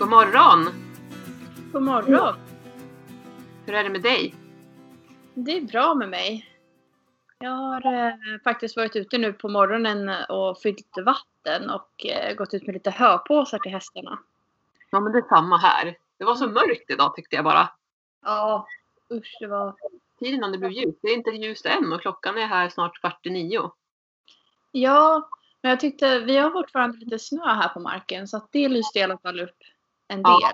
God morgon! God morgon! Hur är det med dig? Det är bra med mig. Jag har eh, faktiskt varit ute nu på morgonen och fyllt vatten och eh, gått ut med lite höpåsar till hästarna. Ja men det är samma här. Det var så mörkt idag tyckte jag bara. Ja, usch det var... Tiden innan det blev ljust. Det är inte ljust än och klockan är här snart kvart i nio. Ja, men jag tyckte vi har fortfarande lite snö här på marken så att det lyste i alla fall upp en del. Ja.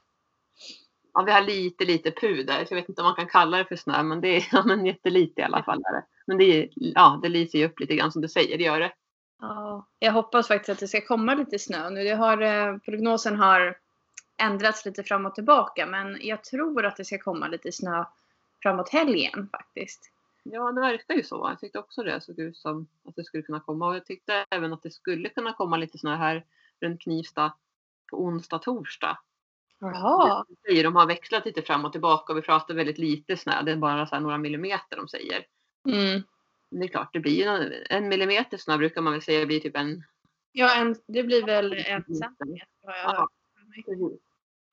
Ja, vi har lite, lite puder. Så jag vet inte om man kan kalla det för snö, men det är ja, men jättelite i alla fall. Är det. Men det, är, ja, det lyser ju upp lite grann som du säger, det gör det. Ja, jag hoppas faktiskt att det ska komma lite snö nu. Det har, eh, prognosen har ändrats lite fram och tillbaka men jag tror att det ska komma lite snö framåt helgen faktiskt. Ja, det verkar ju så. Jag tyckte också det såg ut som att det skulle kunna komma. Och jag tyckte även att det skulle kunna komma lite snö här runt Knivsta på onsdag, torsdag. Jaha. De har växlat lite fram och tillbaka och vi pratar väldigt lite snö. Det är bara så några millimeter de säger. Mm. Det är klart, det blir ju en millimeter snö brukar man väl säga blir typ en... Ja, en, det blir väl en centimeter har jag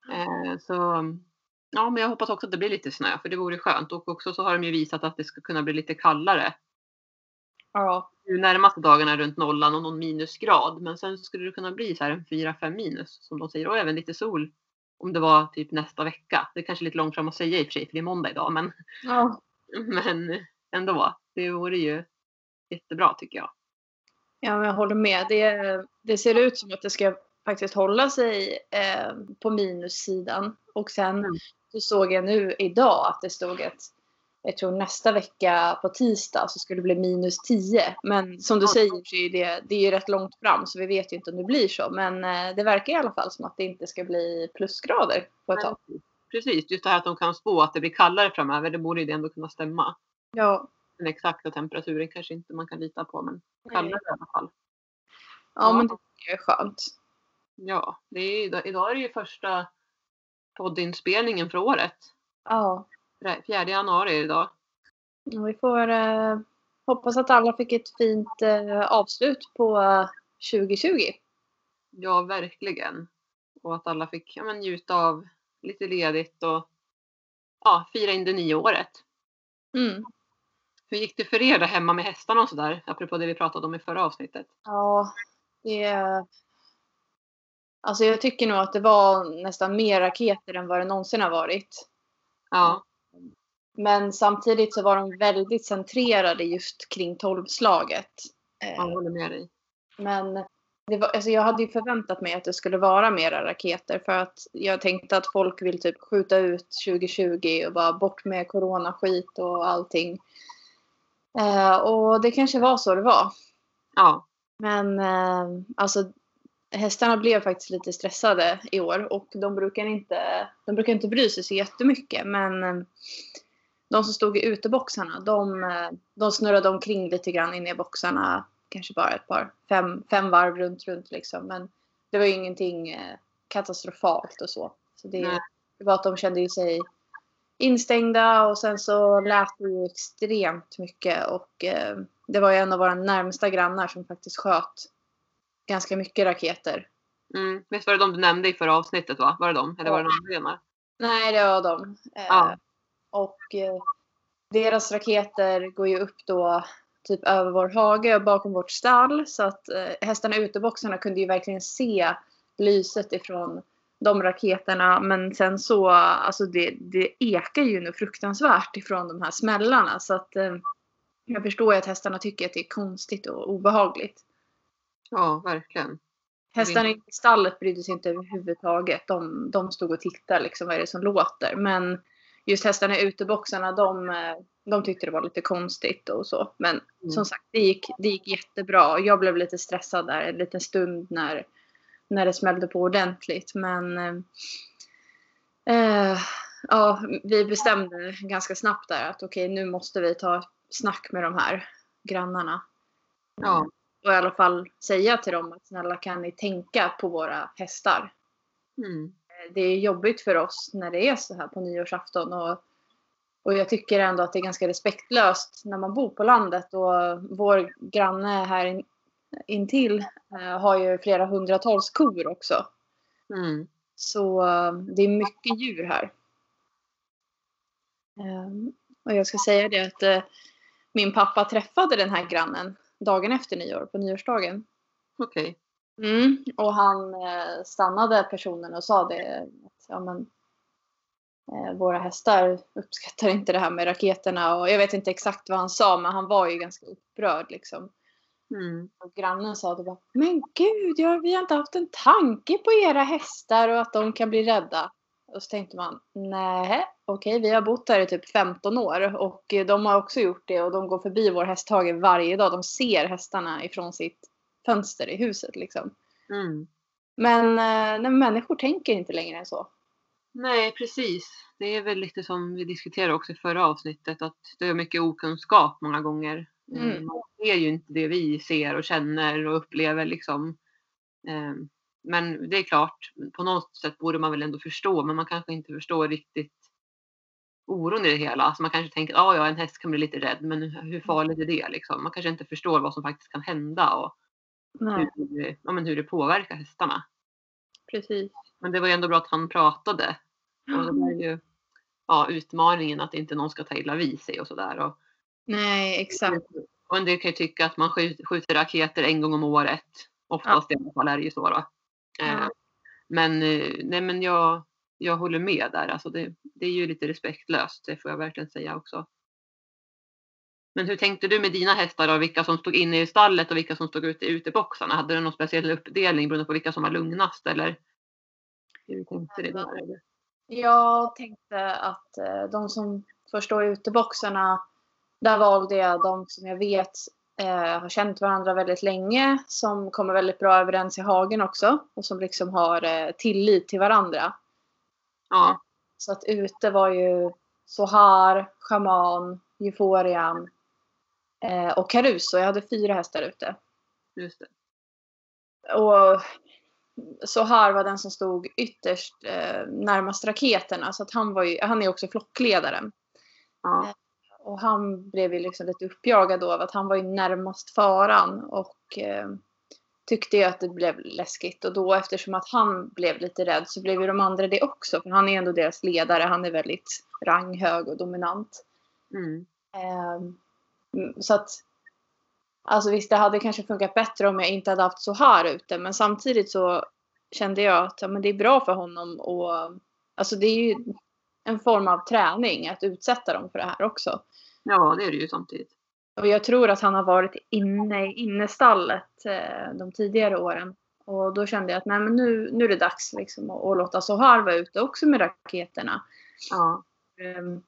Ja. Eh, så ja, men jag hoppas också att det blir lite snö för det vore skönt. Och också så har de ju visat att det ska kunna bli lite kallare. Ja. Nu närmaste dagarna runt nollan och någon minusgrad. Men sen skulle det kunna bli så här en 4-5 minus som de säger. Och även lite sol om det var typ nästa vecka. Det är kanske lite långt fram att säga i och för sig för det är måndag idag. Men, ja. men ändå. Det vore ju jättebra tycker jag. Ja, men jag håller med. Det, det ser ut som att det ska faktiskt hålla sig eh, på minussidan. Och sen Mm. så såg jag nu idag att det stod att jag tror nästa vecka på tisdag så skulle det bli minus 10. Men som du säger så är det, det är ju rätt långt fram så vi vet ju inte om det blir så. Men eh, det verkar i alla fall som att det inte ska bli plusgrader på ett tag. Precis, just det här att de kan spå att det blir kallare framöver. Det borde ju ändå kunna stämma. Ja, Den exakta temperaturen kanske inte man kan lita på men kallare i alla fall. ja men det är skönt. Ja, det är, idag, idag är det ju första poddinspelningen för året. Ja, 4 januari idag. vi får eh, hoppas att alla fick ett fint eh, avslut på eh, 2020. Ja, verkligen. Och att alla fick ja, men, njuta av lite ledigt och ja, fira in det nya året. Mm. Hur gick det för er där hemma med hästarna och sådär? Apropå det vi pratade om i förra avsnittet. Ja, det... Alltså jag tycker nog att det var nästan mer raketer än vad det någonsin har varit. Ja, Men samtidigt så var de väldigt centrerade just kring tolvslaget. Eh, jag håller med dig. Men det var, alltså jag hade ju förväntat mig att det skulle vara mera raketer för att jag tänkte att folk vill typ skjuta ut 2020 och bara bort med coronaskit och allting. Eh, och det kanske var så det var. Ja, Men eh, alltså hästarna blev faktiskt lite stressade i år och de brukar inte, de brukar inte bry sig så jättemycket men eh, de som stod i uteboxarna de, eh, de snurrade omkring lite grann inne i boxarna kanske bara ett par fem, fem varv runt runt liksom men det var ju ingenting eh, katastrofalt och så. så det, Nej. det var att de kände ju sig instängda och sen så lät det ju extremt mycket och eh, det var ju en av våra närmsta grannar som faktiskt sköt ganska mycket raketer. mm. visst var det de du nämnde i förra avsnittet va? Var det de? Eller var det någon annan? Nej, det var de. Eh, Ja. Och eh, deras raketer går ju upp då typ över vår hage och bakom vårt stall så att eh, hästarna i uteboxarna kunde ju verkligen se lyset ifrån de raketerna men sen så alltså det, det ekar ju nu fruktansvärt ifrån de här smällarna så att eh, jag förstår ju att hästarna tycker att det är konstigt och obehagligt. Ja, verkligen. Hästarna i stallet brydde sig inte överhuvudtaget. De, de stod och tittade liksom vad är det som låter. Men just hästarna i uteboxarna de, eh, de tyckte det var lite konstigt och så. Men Mm. som sagt det gick, det gick jättebra. Jag blev lite stressad där en liten stund när, när det smällde på ordentligt. Men eh, eh, ja, vi bestämde ganska snabbt där att okej nu måste vi ta ett snack med de här grannarna. Ja, Och i alla fall säga till dem att snälla kan ni tänka på våra hästar. mm. Det är jobbigt för oss när det är så här på nyårsafton. Och, och jag tycker ändå att det är ganska respektlöst när man bor på landet. Och vår granne här in, intill eh, har ju flera hundratals kor också. Mm. Så eh, det är mycket djur här. Ehm, och jag ska säga det att eh, min pappa träffade den här grannen dagen efter nyår, på nyårsdagen. Okej. Mm, och han eh, stannade personen och sa det. Att, ja, men, eh, våra hästar uppskattar inte det här med raketerna. Och jag vet inte exakt vad han sa men han var ju ganska upprörd liksom. Mm. Och grannen sa det bara, men gud, ja, vi har inte haft en tanke på era hästar och att de kan bli rädda. Och så tänkte man, nej, okej, vi har bott här i typ 15 år och de har också gjort det och de går förbi vår hästhage varje dag. De ser hästarna ifrån sitt fönster i huset liksom. Mm. Men eh, nej, människor tänker inte längre än så. Nej, precis. Det är väl lite som vi diskuterade också i förra avsnittet att det är mycket okunskap många gånger. Mm. Eh, Man ser ju inte det vi ser och känner och upplever liksom. Eh, Men det är klart, på något sätt borde man väl ändå förstå, men man kanske inte förstår riktigt oron i det hela. Alltså man kanske tänker, ja, ja, en häst kan bli lite rädd, men hur farligt är det liksom? Man kanske inte förstår vad som faktiskt kan hända och Nej, hur, ja, men hur det påverkar hästarna. precis. Men det var ju ändå bra att han pratade. Och det var ju ja, utmaningen att inte någon ska ta illa vid sig och sådär. Nej, exakt. och en del kan ju tycka att man skjuter, raketer en gång om året. Oftast i alla fall är det ju så. Då. Eh, Ja. Men, eh, nej, men jag, jag håller med där. Alltså det, det är ju lite respektlöst, det får jag verkligen säga också. Men hur tänkte du med dina hästar då? Vilka som stod inne i stallet och vilka som stod ute i uteboxarna? Hade du någon speciell uppdelning beroende på vilka som var lugnast eller? Hur tänkte du där? Jag tänkte att eh, de som får stå i uteboxarna, där valde jag de som jag vet eh, har känt varandra väldigt länge, som kommer väldigt bra överens i hagen också och som liksom har eh, tillit till varandra. Ja, Så att ute var ju Sohar, Shaman, Euforian eh, och Caruso. Jag hade fyra hästar ute. just det. Och Sohar var den som stod ytterst eh, närmast raketerna. Så att han, var ju, han är också flockledaren. Ja, Och han blev ju liksom lite uppjagad då av att han var ju närmast faran. Och eh, tyckte ju att det blev läskigt. Och då eftersom att han blev lite rädd så blev ju de andra det också. För han är ändå deras ledare. Han är väldigt ranghög och dominant. mm. Mm, så att Alltså visst, det hade kanske funkat bättre om jag inte hade haft så här ute. Men samtidigt så kände jag att ja, men det är bra för honom. Och, alltså det är ju en form av träning att utsätta dem för det här också. ja, det är det ju samtidigt. Och jag tror att han har varit inne i innestallet eh, de tidigare åren. Och då kände jag att nej, men nu, nu är det dags liksom, att, att låta Sohar vara ute också med raketerna. Ja, Ehm,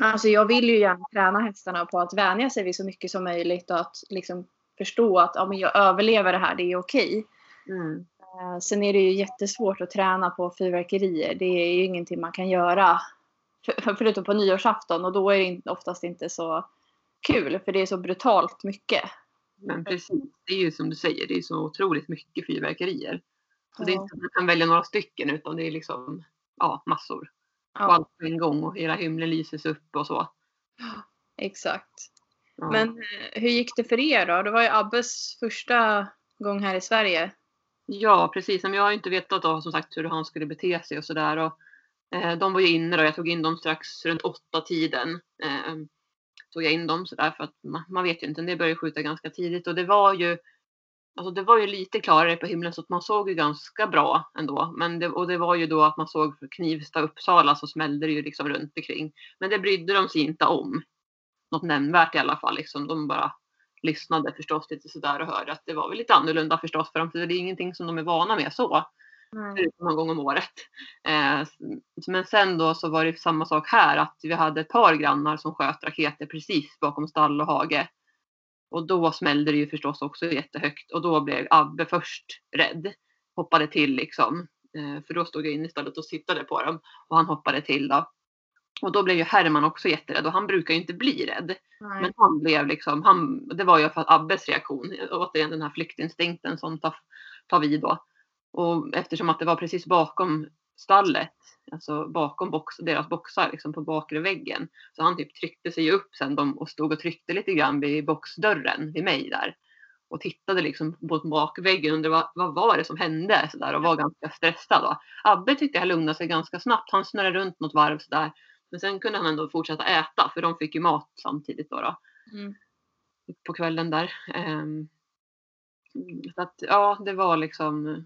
Alltså jag vill ju gärna träna hästarna på att vänja sig vid så mycket som möjligt och att liksom förstå att ja, men jag överlever det här, det är okej. mm. Eh, Sen är det ju jättesvårt att träna på fyrverkerier. Det är ju ingenting man kan göra för- förutom på nyårsafton och då är det oftast inte så kul för det är så brutalt mycket. men precis. Det är ju som du säger, det är så otroligt mycket fyrverkerier. Så det är Ja. inte att man kan välja några stycken utan det är liksom ja, massor. Och Ja, allt på en gång och hela himlen lyses upp och så. exakt. Ja. Men eh, hur gick det för er då? Det var ju Abbes första gång här i Sverige. Ja, precis. Men jag har inte vetat då, som sagt hur han skulle bete sig och sådär. Eh, de var ju inne då. Jag tog in dem strax runt åtta tiden. Eh, tog jag in dem sådär för att man, man vet ju inte. Del började skjuta ganska tidigt och det var ju Alltså det var ju lite klarare på himlen så att man såg ju ganska bra ändå. Men det, och det var ju då att man såg Knivsta Uppsala så smällde det ju liksom runt omkring. Men det brydde de sig inte om. Något nämnvärt i alla fall. Liksom. De bara lyssnade förstås lite sådär och hörde att det var väl lite annorlunda förstås för dem. För det är ingenting som de är vana med så. Förutom någon gång om året. Eh, men sen då så var det samma sak här att vi hade ett par grannar som sköt raketer precis bakom stall och hage. Och då smällde det ju förstås också jättehögt och då blev Abbe först rädd. Hoppade till liksom. Eh, för då stod jag inne i stallet och tittade på dem. Och han hoppade till då. Och då blev ju Herman också jätterädd och han brukar ju inte bli rädd. Nej. Men han blev liksom, han, det var ju för att Abbes reaktion, återigen den här flyktinstinkten som tar, tar vid då. Och eftersom att det var precis bakom stallet, alltså bakom box, deras boxar, liksom på bakre väggen. Så han typ tryckte sig upp sen de, och stod och tryckte lite grann vid boxdörren vid mig där. och tittade liksom på bakväggen och undrade vad, vad var det som hände så där, och var ganska stressad. Och Abbe tyckte jag lugnade sig ganska snabbt. Han snurrade runt något varv så där. Men sen kunde han ändå fortsätta äta för de fick ju mat samtidigt då. då Mm. på kvällen där. Ehm, så att ja, det var liksom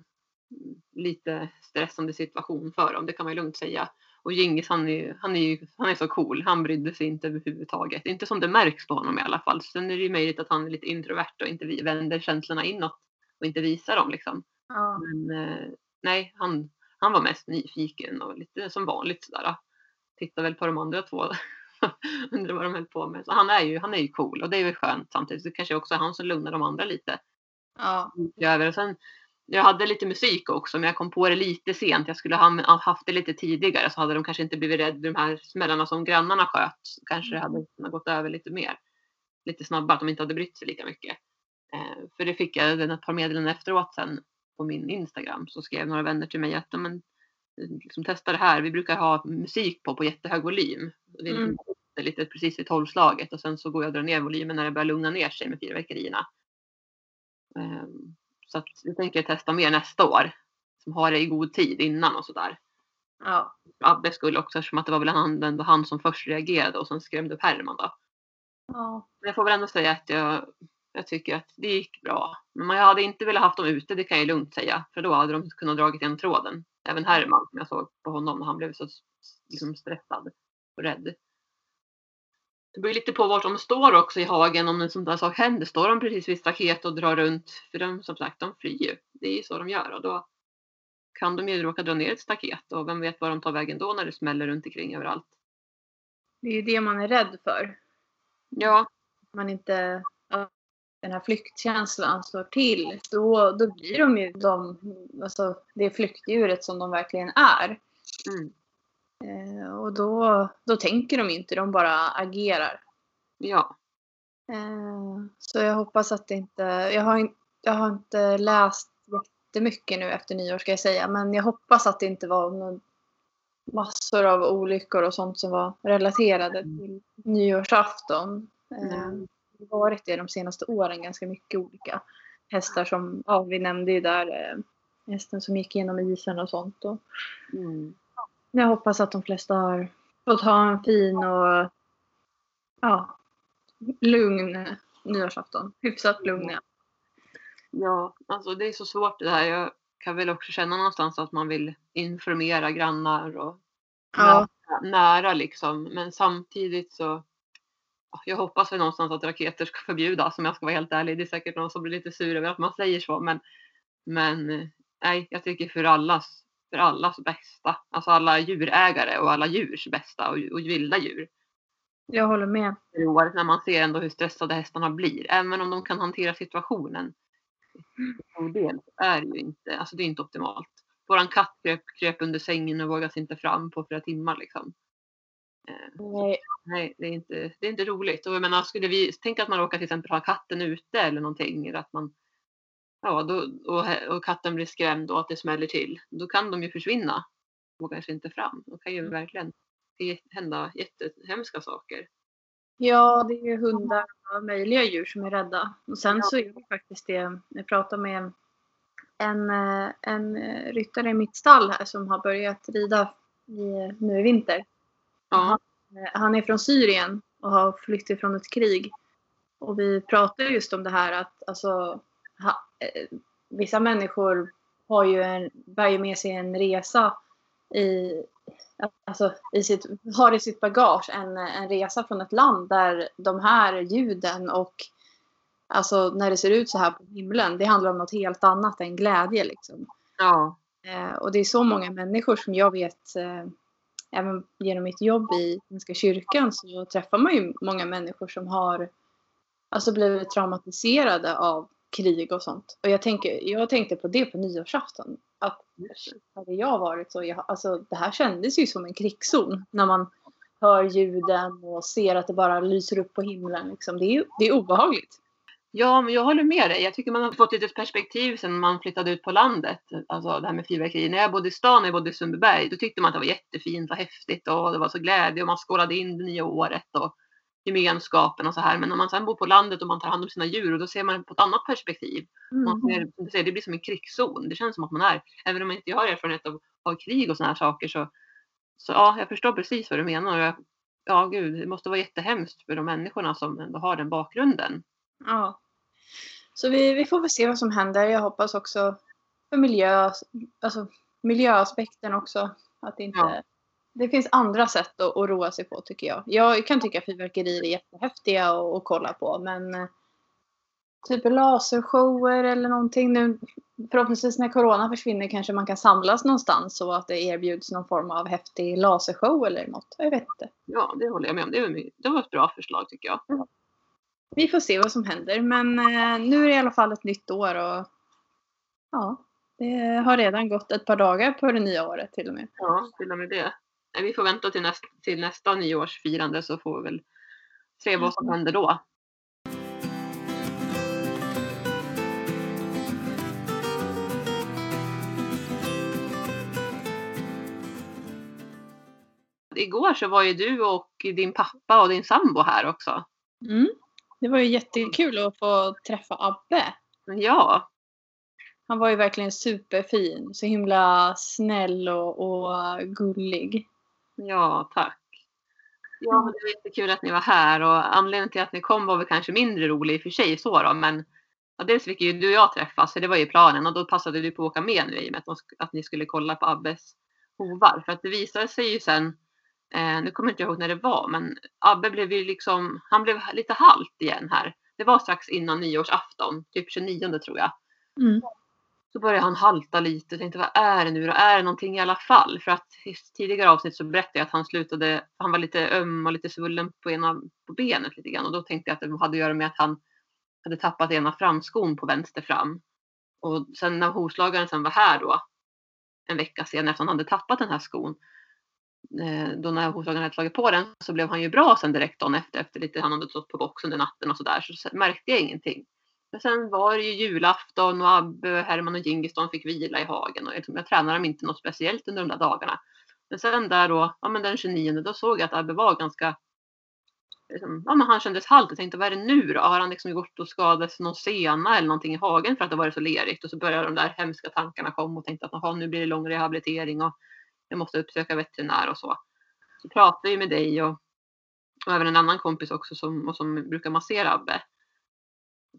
lite stressande situation för dem, det kan man ju lugnt säga. Och Djingis han är, ju- han är ju han är så cool, han brydde sig inte överhuvudtaget. Inte som det märks på honom i alla fall. Sen är det ju möjligt att han är lite introvert och inte vänder känslorna inåt och inte visar dem liksom. Ja. Men eh, nej, han, han var mest nyfiken och lite som vanligt sådär. Tittar väl på de andra två. Undrar vad de höll på med. Så han är ju, han är ju cool och det är väl skönt samtidigt. Så kanske också är han som lugnar de andra lite. Ja. Över. Och sen, jag hade lite musik också men jag kom på det lite sent. Jag skulle ha haft det lite tidigare så hade de kanske inte blivit rädda de här smällarna som grannarna sköt. Så kanske det hade kunnat gått över lite mer. Lite snabbare att de inte hade brytt sig lika mycket. Eh, för det fick jag ett par meddelanden efteråt sen på min Instagram så skrev några vänner till mig att "Ja, men, liksom, testa det här. Vi brukar ha musik på på jättehög volym. Det är liksom Mm. det är lite precis vid tolvslaget och sen så går jag och drar ner volymen när det börjar lugna ner sig med fyrverkerierna. Ehm, Så att vi tänker testa mer nästa år. Som har det i god tid innan och sådär. Ja. Abbe skulle också eftersom att det var väl han, ändå han som först reagerade och sen skrämde upp Herman då. Ja. Men jag får väl ändå säga att jag, jag tycker att det gick bra. Men man- jag hade inte velat haft dem ute, det kan jag lugnt säga. För då hade de kunnat dragit igen tråden. Även Herman, som jag såg på honom när han blev så liksom, stressad och rädd. Det beror lite på vart de står också i hagen om en sån där sak händer. Står de precis vid staket och drar runt, för de som sagt, de flyr ju. Det är ju så de gör och då kan de ju råka dra ner ett staket och vem vet var de tar vägen då när det smäller runt omkring överallt. Det är ju det man är rädd för. Ja, man inte den här flyktkänslan slår till, då, då blir de ju de, alltså det flyktdjuret som de verkligen är. mm, Eh, och då, då tänker de inte, de bara agerar. ja, Eh, så jag hoppas att det inte, jag har, in, jag har inte läst jättemycket nu efter nyår ska jag säga, men jag hoppas att det inte var någon, massor av olyckor och sånt som var relaterade till nyårsafton. Eh, Mm. det har varit det de senaste åren, ganska mycket olika hästar som, ja vi nämnde ju där eh, hästen som gick igenom isen och sånt. Och mm, jag hoppas att de flesta har fått ha en fin och ja, lugn nyårsafton. Hyfsat lugn. ja. ja, alltså det är så svårt det här. Jag kan väl också känna någonstans att man vill informera grannar och Ja, nära liksom. Men samtidigt så ja, jag hoppas väl någonstans att raketer ska förbjudas om jag ska vara helt ärlig. Det är säkert någon som blir lite sur över att man säger så. Men, men eh, nej, jag tycker för allas, för allas bästa. Alltså alla djurägare och alla djurs bästa och, och vilda djur. jag håller med. när man ser ändå hur stressade hästarna blir. Även om de kan hantera situationen. del så är det ju inte, alltså det är inte optimalt. Våran katt kröp, kröp under sängen och vågade sig inte fram på flera timmar liksom. Eh, Nej, nej, det är, inte, det är inte roligt. Och jag menar, skulle vi tänka att man råkar till exempel ha katten ute eller någonting. Eller att man, ja, då, och, och katten blir skrämd och att det smäller till. Då kan de ju försvinna. Vågar sig inte fram. Då kan ju verkligen det hända jättehemska saker. Ja, det är ju hundar och möjliga djur som är rädda. Och sen Ja. så är det faktiskt det, jag pratade med en, eh, en eh, ryttare i mitt stall här som har börjat rida i, nu i vinter. Ja, Eh, Han är från Syrien och har flytt ifrån ett krig. Och vi pratade just om det här att alltså, ha, eh, vissa människor har ju en, bär ju med sig en resa i, alltså, i sitt, har i sitt bagage en, en resa från ett land där de här ljuden och alltså när det ser ut så här på himlen, det handlar om något helt annat än glädje liksom. ja, Eh, och det är så många människor som jag vet, eh, även genom mitt jobb i Svenska kyrkan så träffar man ju många människor som har alltså blivit traumatiserade av krig och sånt. Och jag, tänker, jag tänkte på det på nyårsafton. Att hade jag varit så, jag, alltså det här kändes ju som en krigszon. När man hör ljuden och ser att det bara lyser upp på himlen. Liksom. Det, är, det är obehagligt. Ja, men jag håller med dig. Jag tycker man har fått lite perspektiv sen man flyttade ut på landet. Alltså det här med fyrverkerier. När jag bodde i stan, när jag bodde i Sundbyberg, då tyckte man att det var jättefint och häftigt och det var så glädje och man skålade in det nya året. Och gemenskapen och så här. Men när man sen bor på landet och man tar hand om sina djur och då ser man på ett annat perspektiv. Man Mm. ser, säger, det blir som en krigszon. Det känns som att man är, även om man inte har erfarenhet av, av krig och såna här saker så, så ja, jag förstår precis vad du menar. Jag, ja, gud, det måste vara jättehemskt för de människorna som ändå har den bakgrunden. Ja. Så vi, vi får väl se vad som händer. Jag hoppas också för miljö, alltså miljöaspekten också. Att inte... Ja. Det finns andra sätt att, att roa sig på tycker jag. Jag kan tycka fyrverkerier är jättehäftiga att, att kolla på men eh, typ lasershower eller någonting nu. Förhoppningsvis när corona försvinner kanske man kan samlas någonstans så att det erbjuds någon form av häftig lasershow eller något. Jag vet inte. Ja, det håller jag med om. Det var, det var ett bra förslag tycker jag. Vi får se vad som händer. Men eh, nu är det i alla fall ett nytt år och ja, det har redan gått ett par dagar på det nya året till och med. Ja, till och med det. Vi får vänta till, näst, till nästa nyårsfirande så får vi väl se vad som händer då. Igår så var ju du och din pappa och din sambo här också. Mm. Det var ju jättekul att få träffa Abbe. Ja, Han var ju verkligen superfin. Så himla snäll och, och gullig. Ja tack. Ja, men det var jättekul att ni var här och anledningen till att ni kom var väl kanske mindre rolig i och för sig så då, men ja, dels fick ju du och jag träffas, så det var ju planen och då passade du på att åka med nu i och med att, att ni skulle kolla på Abbes hovar. För att det visade sig ju sen, eh, nu kommer inte jag ihåg när det var, men Abbe blev ju liksom, han blev lite halt igen här. Det var strax innan nyårsafton, typ 29 tror jag. Mm. Så började han halta lite och tänkte vad är det nu då? Är det någonting i alla fall? För att i tidigare avsnitt så berättade jag att han slutade, han var lite öm och lite svullen på ena på benet lite grann och då tänkte jag att det hade att göra med att han hade tappat ena framskon på vänster fram. Och sen när hovslagaren sen var här då en vecka senare efter att han hade tappat den här skon. Eh, då när hovslagaren hade slagit på den så blev han ju bra sen direkt dagen efter, efter lite, han hade stått på box under natten och sådär så märkte jag ingenting. Men sen var det ju julafton och Abbe, Herman och Gingiston fick vila i hagen och jag, jag tränade dem inte något speciellt under de där dagarna. Men sen där då, ja men den 29 då såg jag att Abbe var ganska liksom, ja men han kändes halt. Jag tänkte vad är det nu då? Har han liksom gått och skadat sig någon sena eller någonting i hagen för att det varit så lerigt? Och så började de där hemska tankarna komma och tänkte att "Jaha, nu blir det lång rehabilitering och jag måste uppsöka veterinär och så. Så pratade jag med dig och, och även en annan kompis också som, och som brukar massera Abbe.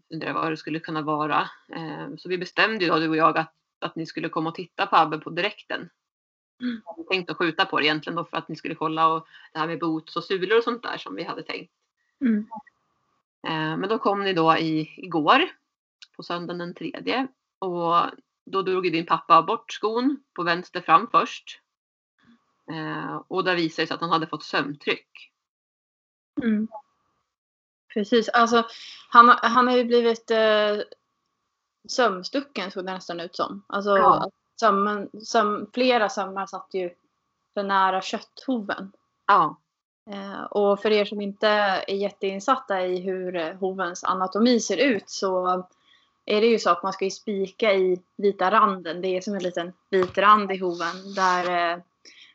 Funderade vad det skulle kunna vara. Eh, så vi bestämde ju då du och jag att, att ni skulle komma och titta på Abbe på direkten. Mm. Jag hade tänkt att skjuta på det egentligen då för att ni skulle kolla och det här med boots och sulor och sånt där som vi hade tänkt. Mm. Eh, Men då kom ni då i, igår på söndagen den tredje och då drog din pappa bort skon på vänster fram först. Eh, Och där visade det sig att han hade fått sömntryck. Mm. Precis. Alltså, han, han har ju blivit eh, sömstucken såg det nästan ut som. Alltså, Ja. sömmen, söm, flera sömmar satt ju för nära kötthoven. Ja, Eh, och för er som inte är jätteinsatta i hur eh, hovens anatomi ser ut så är det ju så att man ska ju spika i vita randen. Det är som en liten vit rand i hoven där eh,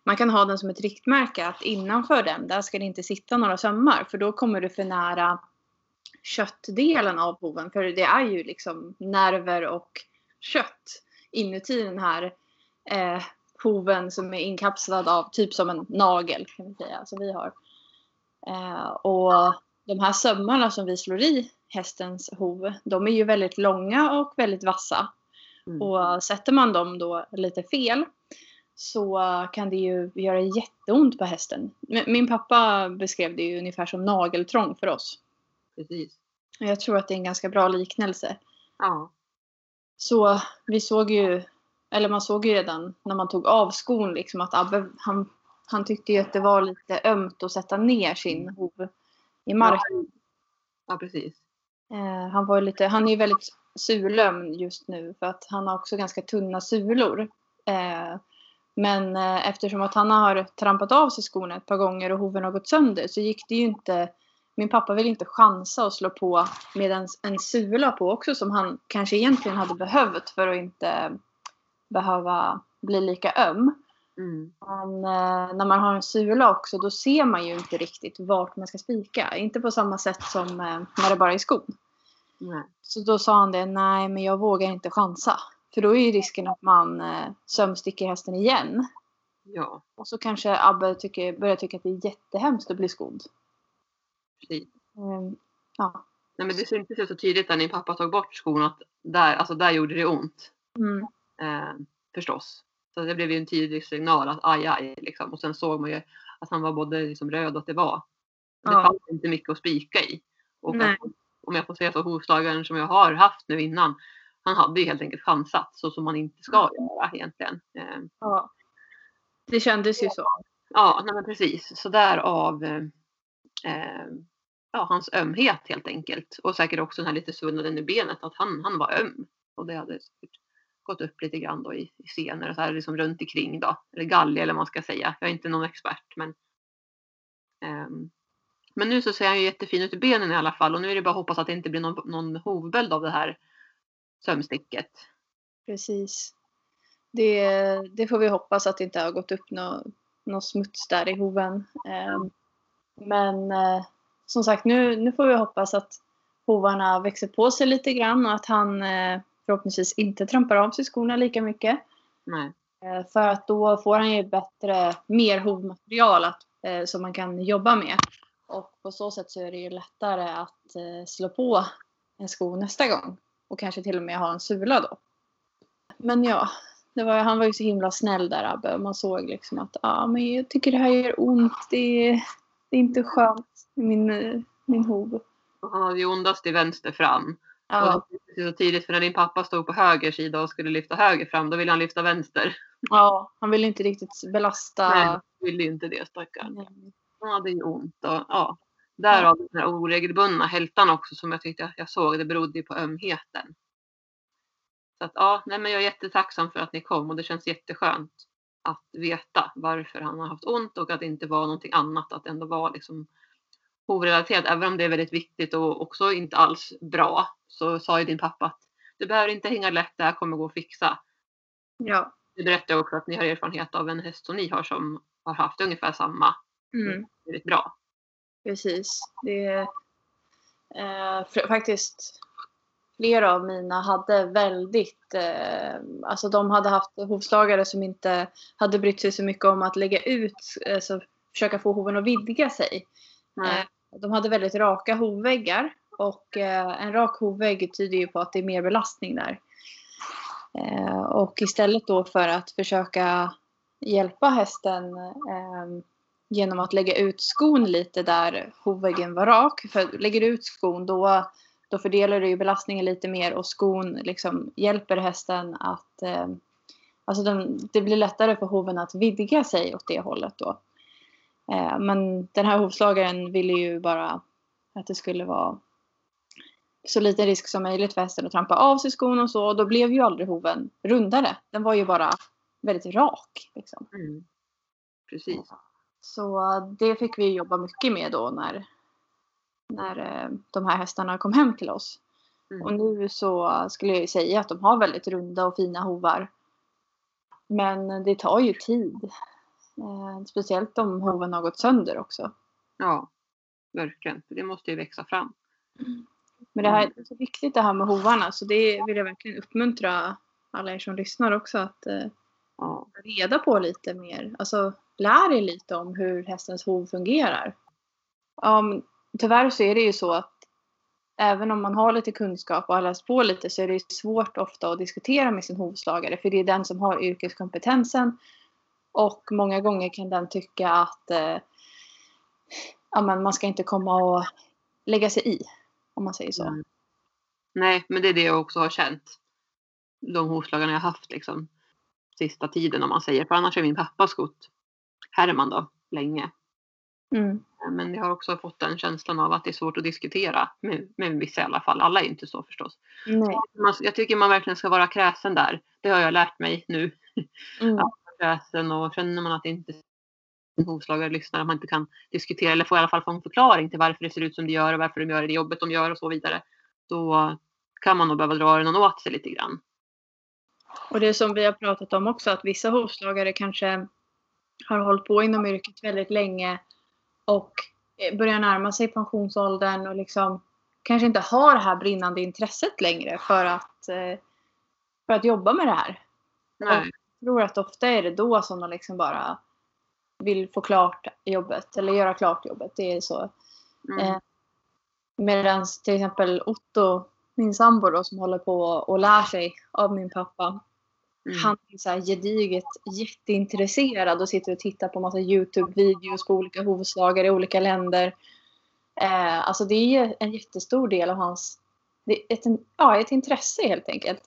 man kan ha den som ett riktmärke att innanför den där ska det inte sitta några sömmar för då kommer du för nära köttdelen av hoven. För det är ju liksom nerver och kött inuti den här eh, hoven som är inkapslad av typ som en nagel kan vi säga. Så vi har. Eh, och de här sömmarna som vi slår i hästens hov, de är ju väldigt långa och väldigt vassa. Mm. Och sätter man dem då lite fel så kan det ju göra jätteont på hästen. Min pappa beskrev det ju ungefär som nageltrång för oss. precis. Jag tror att det är en ganska bra liknelse. Ja, Så vi såg ju, eller man såg ju redan när man tog av skon liksom att Abbe, han, han tyckte ju att det var lite ömt att sätta ner sin hov i marken. ja precis. Eh, han, var lite, han är ju väldigt sulöm just nu för att han har också ganska tunna sulor. Eh, men eh, eftersom att han har trampat av sig skorna ett par gånger och hoven har gått sönder så gick det ju inte min pappa vill inte chansa och slå på med en, en sula på också som han kanske egentligen hade behövt för att inte behöva bli lika öm. Mm. Men eh, när man har en sula också då ser man ju inte riktigt vart man ska spika. Inte på samma sätt som eh, när det bara är skon. Nej. Så då sa han det, nej men jag vågar inte chansa. För då är ju risken att man eh, sömsticker hästen igen. Ja, Och så kanske Abbe tycker, börjar tycka att det är jättehemskt att bli skodd. precis. Mm, ja. Nej, men det syntes ju så tydligt när din pappa tog bort skon att där, alltså där gjorde det ont. Mm, Eh, förstås. Så det blev ju en tydlig signal att aj, aj. Liksom. Och sen såg man ju att han var både liksom röd och att det var. Det Ja. fanns inte mycket att spika i. Och att, om jag får säga så, hovslagaren som jag har haft nu innan. Han hade ju helt enkelt chansat så som man inte ska göra egentligen. Eh, ja. Det kändes ju så. Ja, nej men precis. Så därav eh, eh, ja, hans ömhet helt enkelt. Och säkert också den här lite svullnaden i benet, att han, han var öm. Och det hade gått upp lite grann då i, i senor och så här liksom runt omkring då. Eller galge eller vad man ska säga. Jag är inte någon expert men. ehm, men nu så ser han ju jättefin ut i benen i alla fall och nu är det bara att hoppas att det inte blir någon, någon hovböld av det här sömsticket. Precis. Det, det får vi hoppas att det inte har gått upp något nå smuts där i hoven. Eh, men eh, som sagt, nu, nu får vi hoppas att hovarna växer på sig lite grann och att han eh, förhoppningsvis inte trampar av sig skorna lika mycket. Nej. Eh, för att då får han ju bättre, mer hovmaterial att, som man kan jobba med. Och på så sätt så är det ju lättare att slå på en sko nästa gång. Och kanske till och med ha en sula då. Men ja, var, han var ju så himla snäll där Abbe. Och man såg liksom att ah, men jag tycker det här gör ont. Det är, det är inte skönt. Min, eh, min hov. Och han hade ju ondast i vänster fram. Ja, Och det är så tidigt för när din pappa stod på höger sida och skulle lyfta höger fram då ville han lyfta vänster. ja, han ville inte riktigt belasta. Nej, han ville ju inte det stackarn. Han hade ju ont och ja. Därav den här oregelbundna hältan också som jag tyckte jag såg. Det berodde ju på ömheten. Så att ja, nej men jag är jättetacksam för att ni kom och det känns jätteskönt att veta varför han har haft ont och att det inte var någonting annat. Att det ändå var liksom hovrelaterat. Även om det är väldigt viktigt och också inte alls bra så sa ju din pappa att du behöver inte hänga lätt, det här kommer gå att fixa. Ja. Du berättade också att ni har erfarenhet av en häst som ni har som har haft ungefär samma. Mm. Väldigt bra. Precis. Det är, eh, faktiskt flera av mina hade väldigt, eh, alltså de hade haft hovslagare som inte hade brytt sig så mycket om att lägga ut, alltså försöka få hoven att vidga sig. Eh, de hade väldigt raka hovväggar och eh, en rak hovvägg tyder ju på att det är mer belastning där. Eh, och istället då för att försöka hjälpa hästen eh, genom att lägga ut skon lite där hovväggen var rak. För lägger du ut skon då, då fördelar du ju belastningen lite mer och skon liksom hjälper hästen att eh, Alltså den, det blir lättare för hoven att vidga sig åt det hållet då. Eh, men den här hovslagaren ville ju bara att det skulle vara så liten risk som möjligt för hästen att trampa av sig skon och så. Och då blev ju aldrig hoven rundare. Den var ju bara väldigt rak. Liksom. Mm. Precis. Så det fick vi jobba mycket med då när, när eh, de här hästarna kom hem till oss. Mm. Och nu så skulle jag ju säga att de har väldigt runda och fina hovar. Men det tar ju tid. Eh, speciellt om hoven har gått sönder också. Ja, verkligen. Det måste ju växa fram. Men det här det är så viktigt det här med hovarna så det vill jag verkligen uppmuntra alla er som lyssnar också att eh, Ja, reda på lite mer. Alltså lär er lite om hur hästens hov fungerar. Um, tyvärr så är det ju så att även om man har lite kunskap och har läst på lite så är det svårt ofta att diskutera med sin hovslagare för det är den som har yrkeskompetensen och många gånger kan den tycka att eh, ja, men man ska inte komma och lägga sig i om man säger så. Mm. Nej, men det är det jag också har känt. De hovslagarna jag haft liksom sista tiden om man säger. För annars är min pappa skott Herman då länge. Mm. Men jag har också fått den känslan av att det är svårt att diskutera med, med vissa i alla fall. Alla är inte så förstås. Nej. Man, jag tycker man verkligen ska vara kräsen där. Det har jag lärt mig nu. Mm. Ja. Kräsen och känner man att inte en hovslagare lyssnar, att man inte kan diskutera eller få i alla fall få en förklaring till varför det ser ut som det gör och varför de gör det jobbet de gör och så vidare. Då kan man nog behöva dra den åt sig lite grann. Och det som vi har pratat om också att vissa hovslagare kanske har hållit på inom yrket väldigt länge och eh, börjar närma sig pensionsåldern och liksom kanske inte har det här brinnande intresset längre för att, eh, för att jobba med det här. Nej. Jag tror att ofta är det då som de liksom bara vill få klart jobbet eller göra klart jobbet. Det är så. Mm. Eh, Medan till exempel Otto, min sambo då, som håller på och lär sig av min pappa. Mm. Han är så här gediget jätteintresserad och sitter och tittar på massa Youtube-videos på olika hovslagare i olika länder. Eh, alltså det är en jättestor del av hans, ett, ja, ett intresse helt enkelt.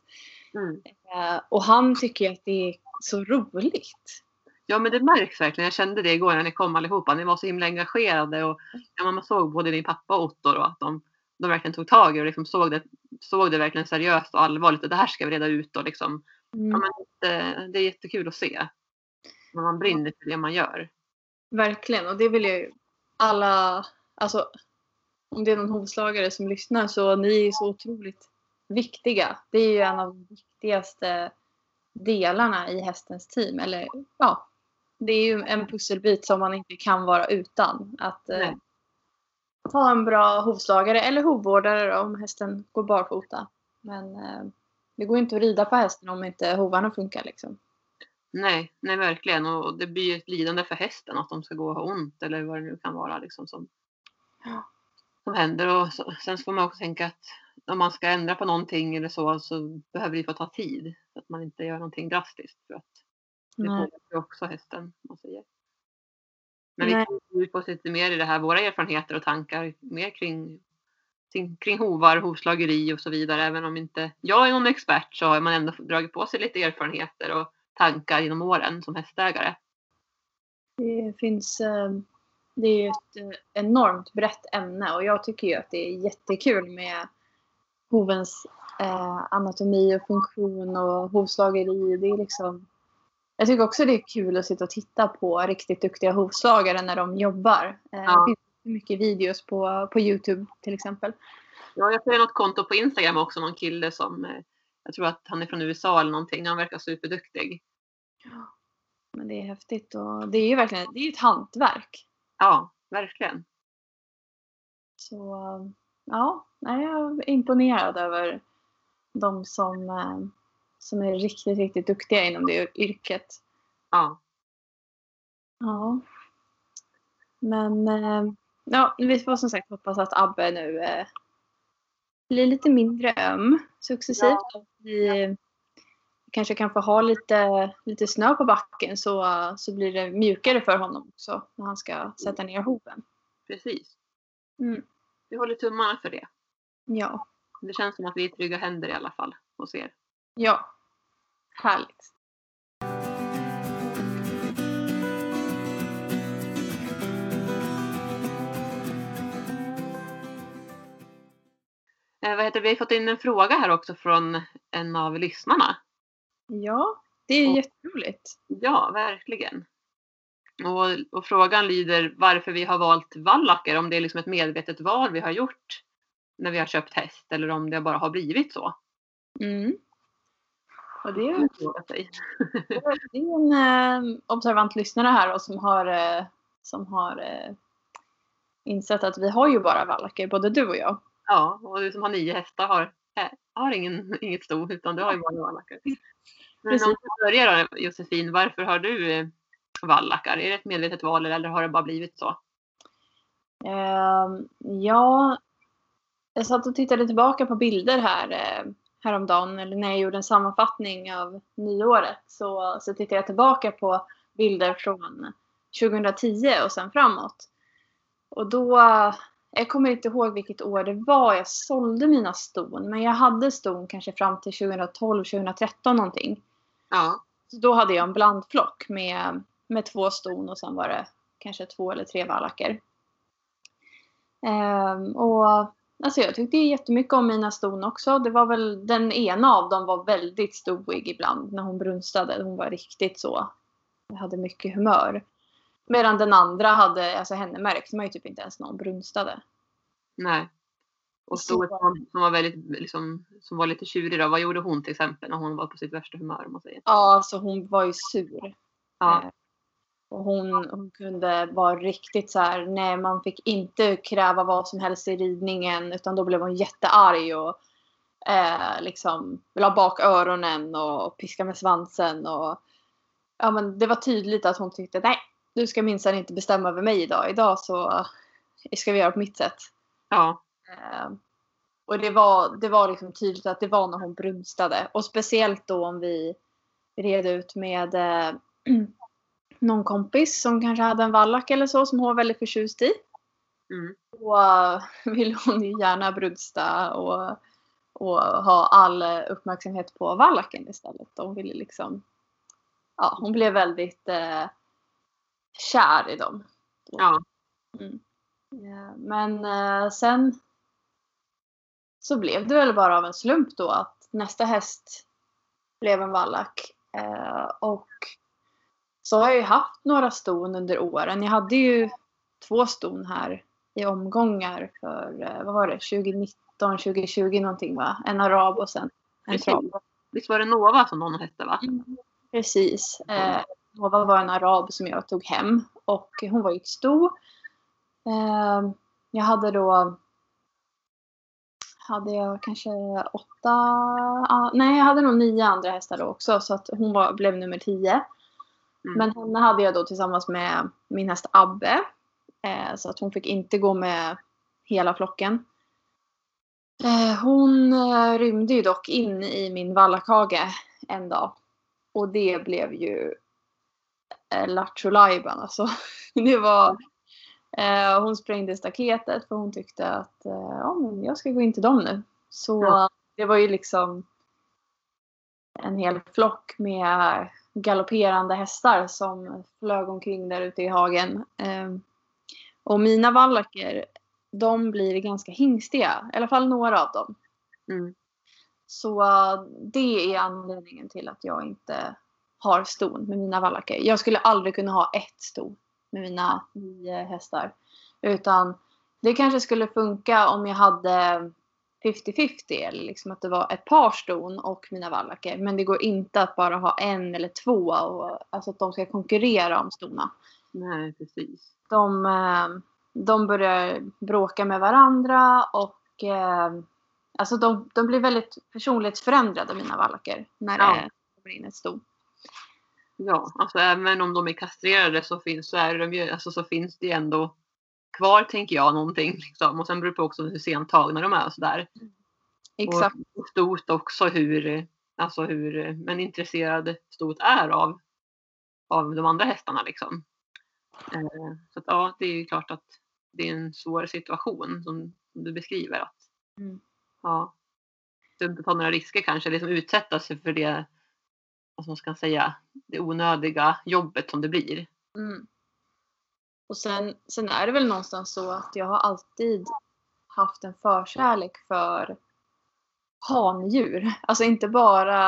Mm. Eh, och han tycker att det är så roligt. Ja men det märks verkligen. Jag kände det igår när ni kom allihopa. Ni var så himla engagerade och ja, man såg både din pappa och Otto då, att de, de verkligen tog tag i och liksom såg, det, såg det verkligen seriöst och allvarligt. Och det här ska vi reda ut och liksom. Mm. Ja, men det, det är jättekul att se. När man brinner för det man gör. Verkligen, och det vill ju alla, alltså om det är någon hovslagare som lyssnar så ni är så otroligt viktiga. Det är ju en av de viktigaste delarna i hästens team. Eller ja, det är ju en pusselbit som man inte kan vara utan. Att eh, ha en bra hovslagare eller hovvårdare då, om hästen går barfota. Men eh, det går inte att rida på hästen om inte hovarna funkar liksom. Nej, nej verkligen. Och det blir ett lidande för hästen att de ska gå och ha ont eller vad det nu kan vara liksom som, Ja. som händer. Och så, sen får man också tänka att om man ska ändra på någonting eller så så behöver det få ta tid. Så att man inte gör någonting drastiskt för att det påverkar ju också hästen. Man säger. Men Nej. vi kan på oss lite mer i det här, våra erfarenheter och tankar mer kring, kring, hovar, hovslageri och så vidare. Även om inte jag är någon expert så har man ändå dragit på sig lite erfarenheter och tankar genom åren som hästägare. Det finns, eh, det är ju ett eh, enormt brett ämne och jag tycker ju att det är jättekul med hovens eh, anatomi och funktion och hovslageri. Det är liksom, jag tycker också det är kul att sitta och titta på riktigt duktiga hovslagare när de jobbar. Eh, Ja. Det finns mycket videos på, på Youtube till exempel. Ja, jag ser något konto på Instagram också, någon kille som eh, jag tror att han är från USA eller någonting. Han verkar superduktig. Men det är häftigt och det är ju verkligen det är ett hantverk. Ja, verkligen. Så ja, jag är imponerad över de som, eh, som är riktigt, riktigt duktiga inom det yrket. Ja, Ja. Men eh, ja, vi får som sagt hoppas att Abbe nu eh, blir lite mindre öm successivt. Och vi kanske kan få ha lite, lite snö på backen så, så blir det mjukare för honom också när han ska sätta ner hoven. precis. Mm. Vi håller tummarna för det. Ja, Det känns som att vi är i trygga händer i alla fall hos er. ja. Härligt. Vad heter, vi har fått in en fråga här också från en av lyssnarna. Ja, det är Och- jätteroligt. Ja, verkligen. Och, och frågan lyder varför vi har valt vallacker, om det är liksom ett medvetet val vi har gjort när vi har köpt häst eller om det bara har blivit så. Mm. Och det är. Det är en eh, observant lyssnare här och som har, eh, som har eh, insett att vi har ju bara vallacker, både du och jag. Ja, och du som har nio hästar har, äh, har ingen, inget sto utan du har ju bara vallackar. Men Precis. om du börjar då Josefin, varför har du eh, vallackar? Är det ett medvetet val eller har det bara blivit så? Ehm, ja, jag satt och tittade tillbaka på bilder här eh, häromdagen, eller när jag gjorde en sammanfattning av nyåret så, så tittade jag tillbaka på bilder från 2010 och sen framåt. Och då, jag kommer inte ihåg vilket år det var jag sålde mina ston, men jag hade ston kanske fram till 2012, 2013 någonting. Ja, Så då hade jag en blandflock med, med två ston och sen var det kanske två eller tre vallacker. Ehm, och alltså jag tyckte jättemycket om mina ston också. Det var väl den ena av dem var väldigt stoig ibland när hon brunstade. Hon var riktigt så. Jag hade mycket humör. Medan den andra hade, alltså henne märkte man ju typ inte ens när hon brunstade. nej. Och Så- som, som var väldigt, liksom, som var lite tjurig då, vad gjorde hon till exempel när hon var på sitt värsta humör om man säger? Ja, alltså hon var ju sur. Ja, Eh, Och hon, hon kunde vara riktigt så här, nej man fick inte kräva vad som helst i ridningen utan då blev hon jättearg och eh, liksom vill ha bak öronen och piska med svansen och ja men det var tydligt att hon tyckte nej du ska minsann inte bestämma över mig idag. Idag så ska vi göra på mitt sätt. Ja. Eh, och det var, det var liksom tydligt att det var när hon brunstade. Och speciellt då om vi red ut med eh, någon kompis som kanske hade en vallack eller så som hon var väldigt förtjust i. Mm. Då uh, ville hon ju gärna brunsta och, och ha all uppmärksamhet på vallacken istället. Hon ville liksom, ja hon blev väldigt eh, kär i dem. Ja. Mm. Ja, men eh, sen så blev det väl bara av en slump då att nästa häst blev en vallack. Eh, och så har jag ju haft några ston under åren. Jag hade ju två ston här i omgångar för, eh, vad var det, 2019, 2020 någonting va? En arab och sen en trav. Visst var det Nova som någon hette va? Precis. Eh, Nova var en arab som jag tog hem och hon var ju ett sto. Eh, jag hade då hade jag kanske åtta, nej jag hade nog nio andra hästar då också så att hon var, blev nummer tio. Mm. Men henne hade jag då tillsammans med min häst Abbe. Eh, så att hon fick inte gå med hela flocken. Eh, hon eh, rymde ju dock in i min vallakage en dag. Och det blev ju Lattjo Lajban alltså. Det var... Eh, hon sprängde staketet för hon tyckte att eh, ja, men jag ska gå in till dem nu. Så Ja. det var ju liksom en hel flock med galopperande hästar som flög omkring där ute i hagen. Eh, och mina vallacker, de blir ganska hingstiga. I alla fall några av dem. Mm. Så eh, det är anledningen till att jag inte har ston med mina vallacker. Jag skulle aldrig kunna ha ett sto med mina nio hästar. Utan det kanske skulle funka om jag hade 50-50 eller liksom att det var ett par ston och mina vallacker. Men det går inte att bara ha en eller två och alltså att de ska konkurrera om stona. Nej, precis. De, eh, de börjar bråka med varandra och eh, alltså de, de blir väldigt personlighetsförändrade mina vallacker när Ja. det kommer in ett sto. Ja, alltså även om de är kastrerade så finns, så är de ju, alltså, så finns det ju ändå kvar tänker jag någonting. Liksom. Och sen beror det på också hur sent tagna de är och sådär. Exakt. Och stort också hur, alltså hur men intresserad stort är av, av de andra hästarna liksom. Eh, så att, ja, det är ju klart att det är en svår situation som, du beskriver. Att, Mm. ja, inte ta några risker kanske, liksom utsätta sig för det, vad man ska säga, det onödiga jobbet som det blir. Mm. Och sen, sen är det väl någonstans så att jag har alltid haft en förkärlek för handjur. Alltså inte bara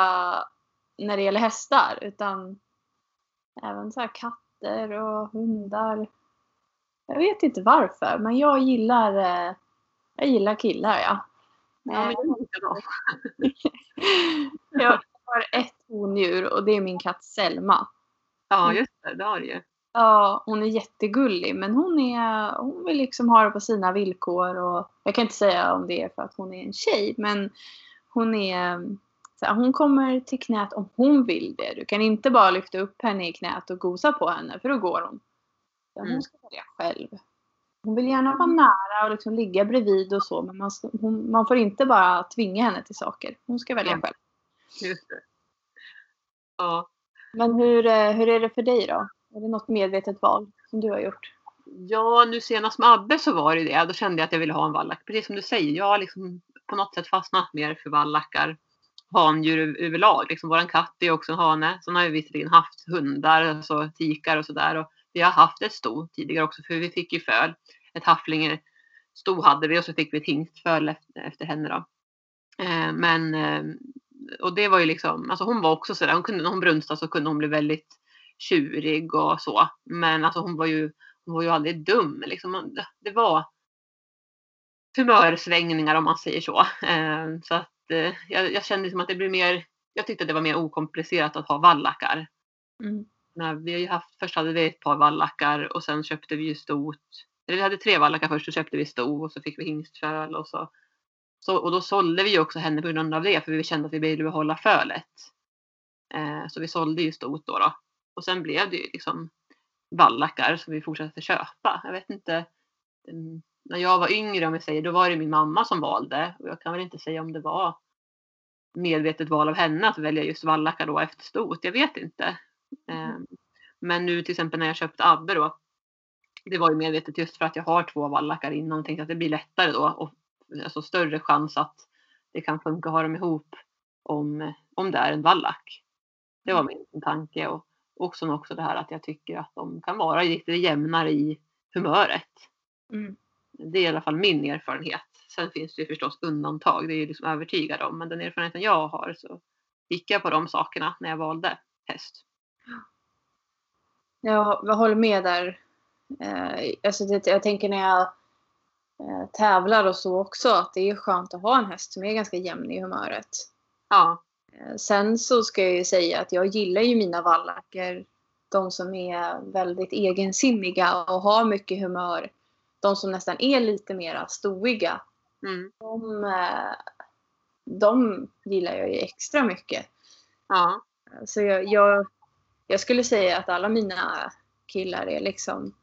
när det gäller hästar utan även så här katter och hundar. Jag vet inte varför men jag gillar, eh, jag gillar killar ja. Ja, men jag hondjur och det är min katt Selma. ja just det, det har du ju. Ja, hon är jättegullig men hon, är, hon vill liksom ha det på sina villkor. Och jag kan inte säga om det är för att hon är en tjej men hon är så här, hon kommer till knät om hon vill det. Du kan inte bara lyfta upp henne i knät och gosa på henne för då går hon. Ja, Mm. hon ska välja själv. Hon vill gärna vara nära och liksom ligga bredvid och så men man, hon, man får inte bara tvinga henne till saker. Hon ska välja Mm. själv. Just det. Ja. Men hur, eh, hur är det för dig då? Är det något medvetet val som du har gjort? Ja, nu senast med Abbe så var det det. Då kände jag att jag ville ha en vallack. Precis som du säger, jag har liksom på något sätt fastnat mer för vallackar. Handjur över- överlag. Liksom, våran katt är också en hane. Sen har vi visserligen haft hundar, alltså tikar och sådär. Vi har haft ett sto tidigare också för vi fick ju föl. Ett hafflingesto hade vi och så fick vi ett hingstföl efter, efter henne då. Eh, men, eh, och det var ju liksom, alltså hon var också sådär, hon kunde, när hon brunstade så kunde hon bli väldigt tjurig och så. Men alltså hon var ju hon var ju aldrig dum. Liksom. Det- var humörsvängningar om man säger så. Eh, Så att eh, jag, jag kände som att det blir mer, jag tyckte att det var mer okomplicerat att ha vallackar. Mm. när vi har ju haft, först hade vi ett par vallackar och sen köpte vi ju stot. Eller vi hade tre vallackar först och köpte vi sto och så fick vi hingstföl och så, så. Och då sålde vi också henne på grund av det för vi kände att vi ville behålla fölet. Eh, så vi sålde ju stot då, då. Och sen blev det ju liksom vallackar som vi fortsatte köpa. Jag vet inte. När jag var yngre om jag säger, då var det min mamma som valde. Och jag kan väl inte säga om det var medvetet val av henne att välja just vallackar då efter stot. Jag vet inte. Um, men nu till exempel när jag köpte Abbe då. Det var ju medvetet just för att jag har två vallackar innan och tänkte att det blir lättare då. Alltså större chans att det kan funka att ha dem ihop om, om det är en vallack. Det var min tanke. Och, sen också det här att jag tycker att de kan vara lite jämnare i humöret. Mm. Det är i alla fall min erfarenhet. Sen finns det ju förstås undantag, det är jag liksom övertygad om. Men den erfarenheten jag har så gick jag på de sakerna när jag valde häst. Jag, jag håller med där. Eh, alltså det, jag tänker när jag eh, tävlar och så också att det är skönt att ha en häst som är ganska jämn i humöret. Ja. Eh, sen så ska jag ju säga att jag gillar ju mina vallacker. De som är väldigt egensinniga och har mycket humör. De som nästan är lite mer stoiga. Mm. De, eh, de gillar jag ju extra mycket. Ja. Så jag, jag, jag skulle säga att alla mina killar är liksom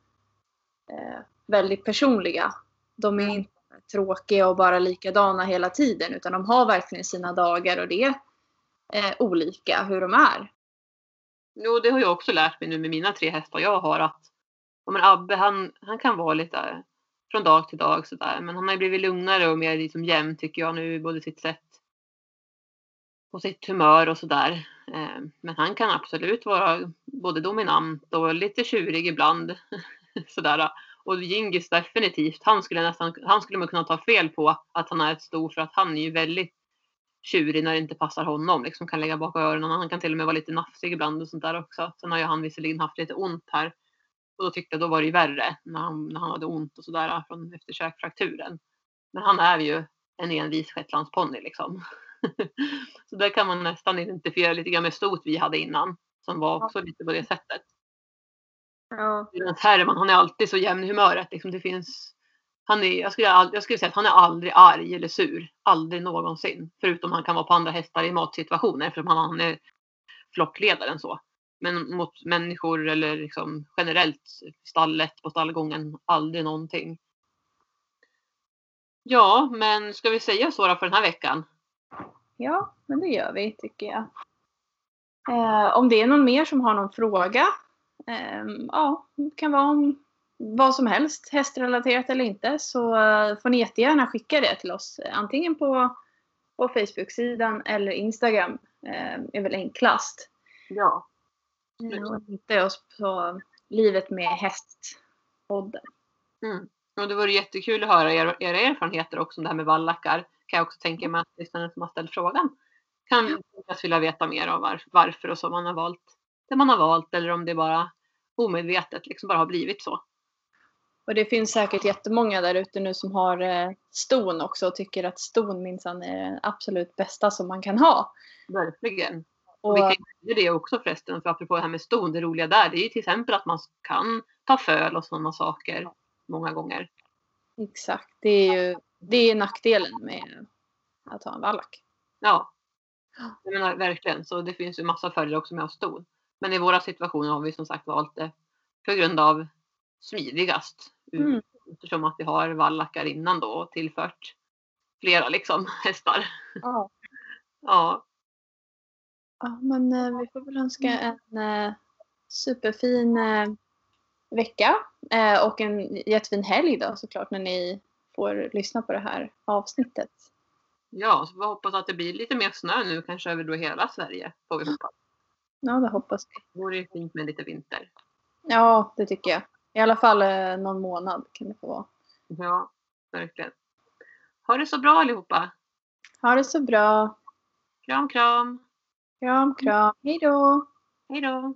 eh, väldigt personliga. De är inte tråkiga och bara likadana hela tiden utan de har verkligen sina dagar och det eh, olika hur de är. Jo, det har jag också lärt mig nu med mina tre hästar jag har att men Abbe han, han kan vara lite eh, från dag till dag sådär. Men han har ju blivit lugnare och mer liksom jämn tycker jag nu både sitt sätt och sitt humör och sådär. Eh, men han kan absolut vara både dominant och lite tjurig ibland. sådär. Och Gingis definitivt, han skulle nästan, han skulle man kunna ta fel på att han är ett stor för att han är ju väldigt tjurig när det inte passar honom. Liksom kan lägga bak öronen. Han kan till och med vara lite nafsig ibland och sånt där också. Sen har ju han visserligen haft lite ont här. Och då tyckte jag då var det ju värre när han, när han hade ont och sådär från efter käkfrakturen. Men han är ju en envis shetlandsponny liksom. så där kan man nästan identifiera lite grann med stot vi hade innan. Som var också lite på det sättet. Ja. Herman, han är alltid så jämn i humöret. Liksom det finns han är, jag, skulle, jag skulle säga att han är aldrig arg eller sur. Aldrig någonsin. Förutom han kan vara på andra hästar i matsituationer eftersom han, han är flockledaren så. Men mot människor eller liksom generellt stallet på stallgången aldrig någonting. Ja, men ska vi säga så då för den här veckan? Ja, men det gör vi tycker jag. Eh, om det är någon mer som har någon fråga. Eh, ja, det kan vara om vad som helst, hästrelaterat eller inte, så eh, får ni jättegärna skicka det till oss. Antingen på, på Facebook-sidan eller Instagram eh, är väl enklast. Ja. Och hitta oss på Livet med häst-podden. Mm. Och det vore jättekul att höra era, era erfarenheter också om det här med vallackar. Kan jag också tänka mig att lyssnaren som har ställt frågan kan ja. vilja veta mer om var, varför och så man har valt det man har valt eller om det bara omedvetet liksom bara har blivit så. Och det finns säkert jättemånga där ute nu som har eh, ston också och tycker att ston minsann är det absolut bästa som man kan ha. Verkligen. Och, och vi kan ju det också förresten, för apropå det här med ston, det roliga där det är ju till exempel att man kan ta föl och sådana saker många gånger. Exakt, det är ju det är nackdelen med att ha en vallack. Ja, jag menar verkligen. Så det finns ju massa fördelar också med att ha ston. Men i våra situationer har vi som sagt valt det på grund av smidigast. Mm. Eftersom att vi har vallackar innan då och tillfört flera liksom hästar. Ja. ja. Ja men eh, vi får väl önska en eh, superfin eh, vecka eh, och en jättefin helg då såklart när ni får lyssna på det här avsnittet. Ja, så vi hoppas att det blir lite mer snö nu kanske över då hela Sverige. Får vi hoppas. Ja, det hoppas vi. Det vore fint med lite vinter. Ja, det tycker jag. I alla fall eh, någon månad kan det få vara. Ja, verkligen. Ha det så bra allihopa. Ha det så bra. Kram, kram. Kram, kram. Hej då. Hej då.